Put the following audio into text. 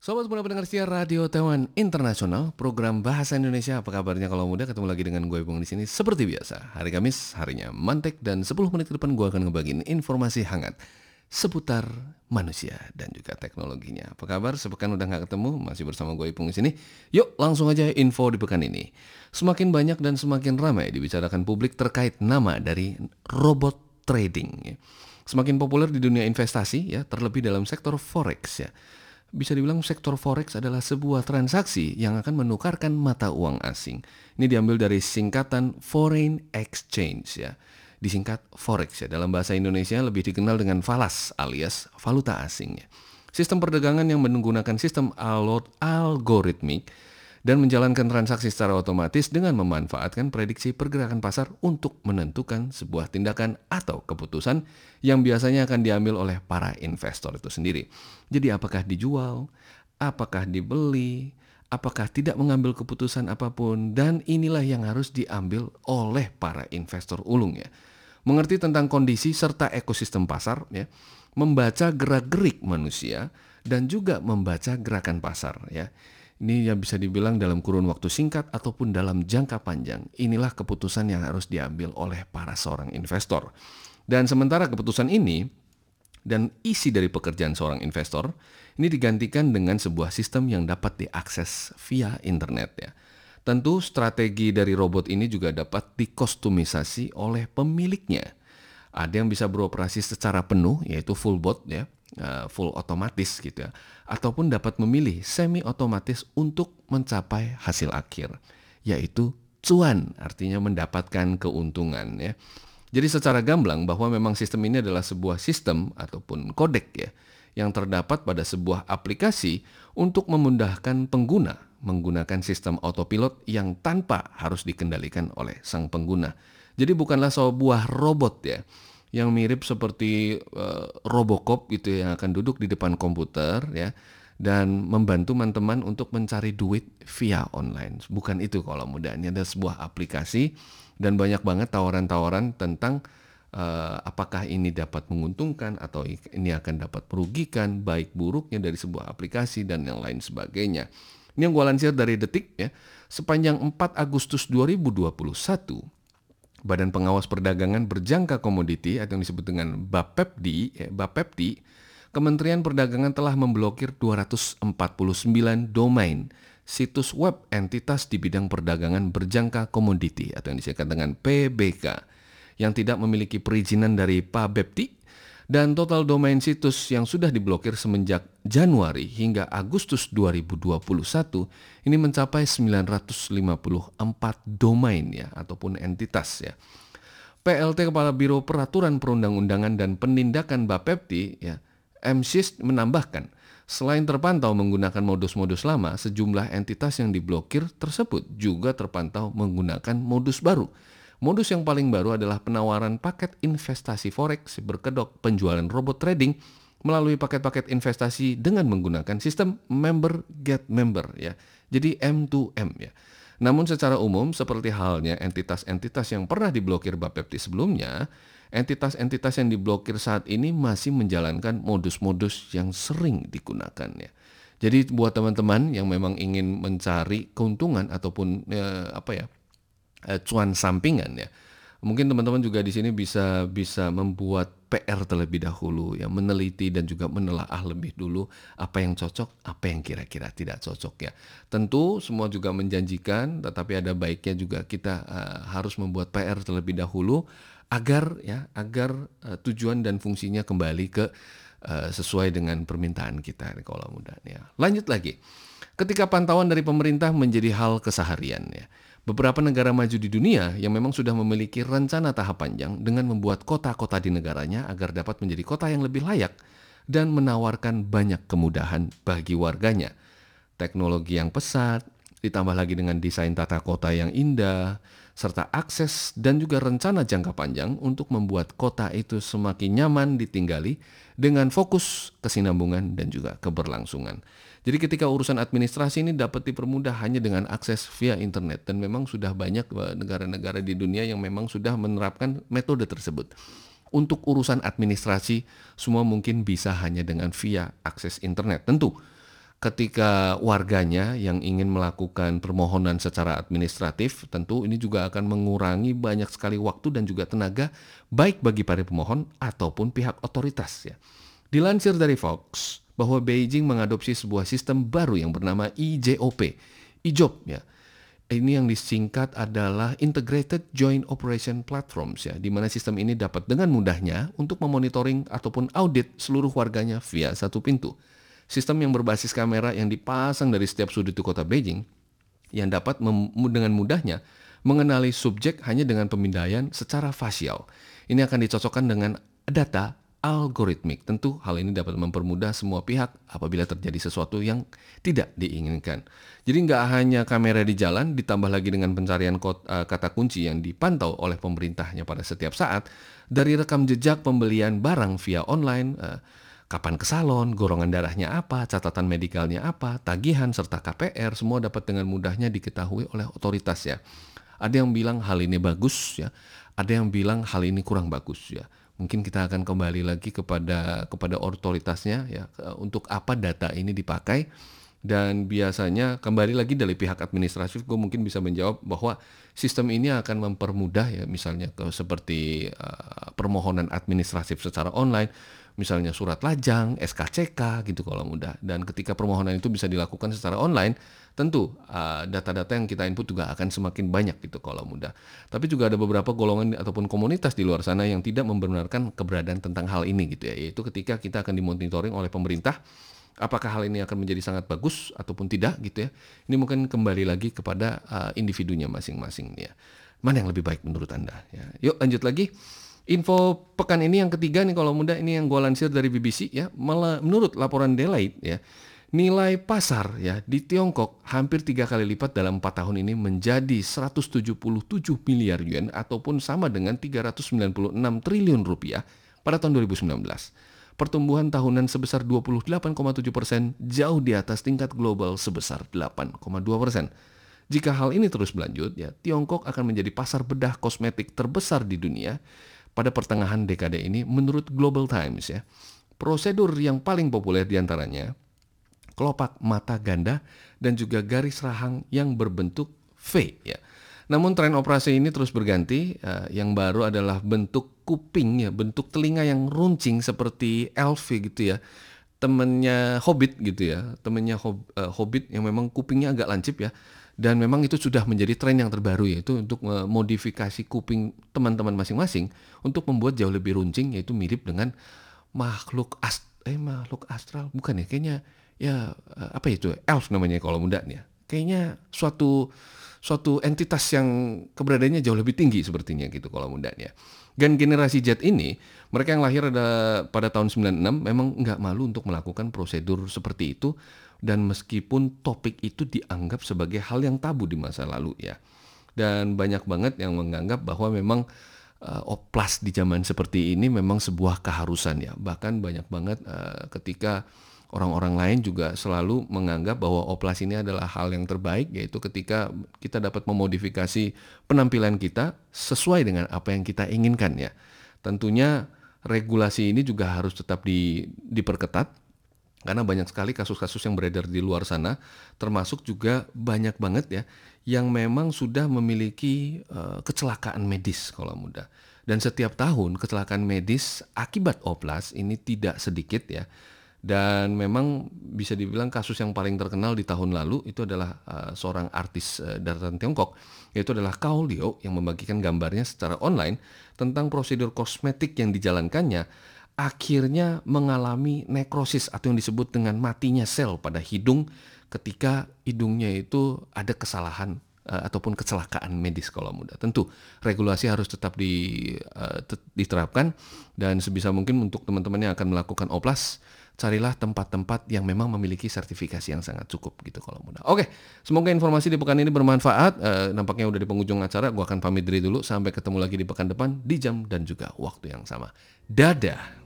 Sobat muda pendengar setia Radio Taiwan Internasional, program Bahasa Indonesia. Apa kabarnya kalau muda? Ketemu lagi dengan gue Bung di sini seperti biasa. Hari Kamis, harinya mantek dan 10 menit ke depan gue akan ngebagiin informasi hangat seputar manusia dan juga teknologinya. Apa kabar? Sepekan udah nggak ketemu, masih bersama gue Ipung di sini. Yuk, langsung aja info di pekan ini. Semakin banyak dan semakin ramai dibicarakan publik terkait nama dari robot trading. Semakin populer di dunia investasi ya, terlebih dalam sektor forex ya bisa dibilang sektor forex adalah sebuah transaksi yang akan menukarkan mata uang asing. Ini diambil dari singkatan foreign exchange ya. Disingkat forex ya. Dalam bahasa Indonesia lebih dikenal dengan falas alias valuta asing ya. Sistem perdagangan yang menggunakan sistem algoritmik dan menjalankan transaksi secara otomatis dengan memanfaatkan prediksi pergerakan pasar untuk menentukan sebuah tindakan atau keputusan yang biasanya akan diambil oleh para investor itu sendiri. Jadi apakah dijual, apakah dibeli, apakah tidak mengambil keputusan apa pun dan inilah yang harus diambil oleh para investor ulung ya. Mengerti tentang kondisi serta ekosistem pasar ya, membaca gerak-gerik manusia dan juga membaca gerakan pasar ya. Ini yang bisa dibilang dalam kurun waktu singkat ataupun dalam jangka panjang. Inilah keputusan yang harus diambil oleh para seorang investor. Dan sementara keputusan ini dan isi dari pekerjaan seorang investor ini digantikan dengan sebuah sistem yang dapat diakses via internet ya. Tentu strategi dari robot ini juga dapat dikostumisasi oleh pemiliknya. Ada yang bisa beroperasi secara penuh yaitu full bot ya Uh, full otomatis gitu ya ataupun dapat memilih semi otomatis untuk mencapai hasil akhir yaitu cuan artinya mendapatkan keuntungan ya jadi secara gamblang bahwa memang sistem ini adalah sebuah sistem ataupun kodek ya yang terdapat pada sebuah aplikasi untuk memudahkan pengguna menggunakan sistem autopilot yang tanpa harus dikendalikan oleh sang pengguna. Jadi bukanlah sebuah robot ya, yang mirip seperti uh, Robocop gitu yang akan duduk di depan komputer ya dan membantu teman-teman untuk mencari duit via online. Bukan itu kalau mudah. Ini ada sebuah aplikasi dan banyak banget tawaran-tawaran tentang uh, apakah ini dapat menguntungkan atau ini akan dapat merugikan, baik buruknya dari sebuah aplikasi dan yang lain sebagainya. Ini yang gue lansir dari Detik ya. Sepanjang 4 Agustus 2021, Badan Pengawas Perdagangan Berjangka Komoditi atau yang disebut dengan BAPEPDI, ya, BAPEPDI, Kementerian Perdagangan telah memblokir 249 domain situs web entitas di bidang perdagangan berjangka komoditi atau yang disingkat dengan PBK yang tidak memiliki perizinan dari PABEPTI dan total domain situs yang sudah diblokir semenjak Januari hingga Agustus 2021 ini mencapai 954 domain ya ataupun entitas ya. PLT Kepala Biro Peraturan Perundang-undangan dan Penindakan Bapepti ya, MSIS menambahkan Selain terpantau menggunakan modus-modus lama, sejumlah entitas yang diblokir tersebut juga terpantau menggunakan modus baru Modus yang paling baru adalah penawaran paket investasi forex berkedok penjualan robot trading melalui paket-paket investasi dengan menggunakan sistem member get member ya. Jadi M2M ya. Namun secara umum seperti halnya entitas-entitas yang pernah diblokir Bapepti sebelumnya, entitas-entitas yang diblokir saat ini masih menjalankan modus-modus yang sering digunakan ya. Jadi buat teman-teman yang memang ingin mencari keuntungan ataupun eh, apa ya eh, cuan sampingan ya. Mungkin teman-teman juga di sini bisa bisa membuat PR terlebih dahulu ya, meneliti dan juga menelaah lebih dulu apa yang cocok, apa yang kira-kira tidak cocok ya. Tentu semua juga menjanjikan, tetapi ada baiknya juga kita uh, harus membuat PR terlebih dahulu agar ya agar uh, tujuan dan fungsinya kembali ke uh, sesuai dengan permintaan kita kalau mudah ya. Lanjut lagi. Ketika pantauan dari pemerintah menjadi hal keseharian ya Beberapa negara maju di dunia yang memang sudah memiliki rencana tahap panjang dengan membuat kota-kota di negaranya agar dapat menjadi kota yang lebih layak dan menawarkan banyak kemudahan bagi warganya. Teknologi yang pesat, ditambah lagi dengan desain tata kota yang indah, serta akses dan juga rencana jangka panjang untuk membuat kota itu semakin nyaman ditinggali dengan fokus kesinambungan dan juga keberlangsungan. Jadi ketika urusan administrasi ini dapat dipermudah hanya dengan akses via internet dan memang sudah banyak eh, negara-negara di dunia yang memang sudah menerapkan metode tersebut. Untuk urusan administrasi semua mungkin bisa hanya dengan via akses internet. Tentu ketika warganya yang ingin melakukan permohonan secara administratif, tentu ini juga akan mengurangi banyak sekali waktu dan juga tenaga baik bagi para pemohon ataupun pihak otoritas ya. Dilansir dari Fox bahwa Beijing mengadopsi sebuah sistem baru yang bernama IJOP, IJOP ya. Ini yang disingkat adalah Integrated Joint Operation Platforms ya, di mana sistem ini dapat dengan mudahnya untuk memonitoring ataupun audit seluruh warganya via satu pintu. Sistem yang berbasis kamera yang dipasang dari setiap sudut di kota Beijing yang dapat dengan mudahnya mengenali subjek hanya dengan pemindaian secara fasial. Ini akan dicocokkan dengan data algoritmik. Tentu hal ini dapat mempermudah semua pihak apabila terjadi sesuatu yang tidak diinginkan. Jadi nggak hanya kamera di jalan, ditambah lagi dengan pencarian eh, kata kunci yang dipantau oleh pemerintahnya pada setiap saat, dari rekam jejak pembelian barang via online, eh, kapan ke salon, golongan darahnya apa, catatan medikalnya apa, tagihan serta KPR semua dapat dengan mudahnya diketahui oleh otoritas ya. Ada yang bilang hal ini bagus ya, ada yang bilang hal ini kurang bagus ya. Mungkin kita akan kembali lagi kepada kepada otoritasnya ya untuk apa data ini dipakai dan biasanya kembali lagi dari pihak administratif gue mungkin bisa menjawab bahwa sistem ini akan mempermudah ya misalnya ke seperti uh, permohonan administratif secara online misalnya surat lajang, SKCK gitu kalau mudah. Dan ketika permohonan itu bisa dilakukan secara online, tentu uh, data-data uh, yang kita input juga akan semakin banyak gitu kalau mudah. Tapi juga ada beberapa golongan ataupun komunitas di luar sana yang tidak membenarkan keberadaan tentang hal ini gitu ya. Yaitu ketika kita akan dimonitoring oleh pemerintah, apakah hal ini akan menjadi sangat bagus ataupun tidak gitu ya. Ini mungkin kembali lagi kepada uh, individunya masing-masing ya. Mana yang lebih baik menurut Anda ya. Yuk lanjut lagi. Info pekan ini yang ketiga nih kalau muda ini yang gue lansir dari BBC ya. Malah menurut laporan Deloitte ya, nilai pasar ya di Tiongkok hampir tiga kali lipat dalam empat tahun ini menjadi 177 miliar yuan ataupun sama dengan 396 triliun rupiah pada tahun 2019. Pertumbuhan tahunan sebesar 28,7 persen jauh di atas tingkat global sebesar 8,2 persen. Jika hal ini terus berlanjut, ya Tiongkok akan menjadi pasar bedah kosmetik terbesar di dunia pada pertengahan dekade ini menurut Global Times ya. Prosedur yang paling populer di antaranya kelopak mata ganda dan juga garis rahang yang berbentuk V ya. Namun tren operasi ini terus berganti. Uh, yang baru adalah bentuk kuping ya, bentuk telinga yang runcing seperti elf gitu ya. Temennya Hobbit gitu ya, temennya Hob, uh, Hobbit yang memang kupingnya agak lancip ya dan memang itu sudah menjadi tren yang terbaru yaitu untuk memodifikasi kuping teman-teman masing-masing untuk membuat jauh lebih runcing yaitu mirip dengan makhluk ast eh makhluk astral bukan ya kayaknya ya eh, apa itu elf namanya kalau muda nih ya kayaknya suatu suatu entitas yang keberadaannya jauh lebih tinggi sepertinya gitu kalau muda ya dan generasi Z ini mereka yang lahir ada pada tahun 96 memang nggak malu untuk melakukan prosedur seperti itu dan meskipun topik itu dianggap sebagai hal yang tabu di masa lalu ya. Dan banyak banget yang menganggap bahwa memang uh, oplas di zaman seperti ini memang sebuah keharusan ya. Bahkan banyak banget uh, ketika orang-orang lain juga selalu menganggap bahwa oplas ini adalah hal yang terbaik yaitu ketika kita dapat memodifikasi penampilan kita sesuai dengan apa yang kita inginkan ya. Tentunya regulasi ini juga harus tetap di, diperketat karena banyak sekali kasus-kasus yang beredar di luar sana, termasuk juga banyak banget ya yang memang sudah memiliki uh, kecelakaan medis kalau muda. Dan setiap tahun kecelakaan medis akibat oplas ini tidak sedikit ya. Dan memang bisa dibilang kasus yang paling terkenal di tahun lalu itu adalah uh, seorang artis uh, daratan Tiongkok. Yaitu adalah Kao Liu yang membagikan gambarnya secara online tentang prosedur kosmetik yang dijalankannya. Akhirnya mengalami nekrosis atau yang disebut dengan matinya sel pada hidung ketika hidungnya itu ada kesalahan uh, ataupun kecelakaan medis kalau muda. Tentu regulasi harus tetap di, uh, diterapkan. Dan sebisa mungkin untuk teman-teman yang akan melakukan oplas carilah tempat-tempat yang memang memiliki sertifikasi yang sangat cukup gitu kalau muda. Oke, semoga informasi di pekan ini bermanfaat. Uh, nampaknya udah di penghujung acara, gua akan pamit diri dulu sampai ketemu lagi di pekan depan di jam dan juga waktu yang sama. Dadah.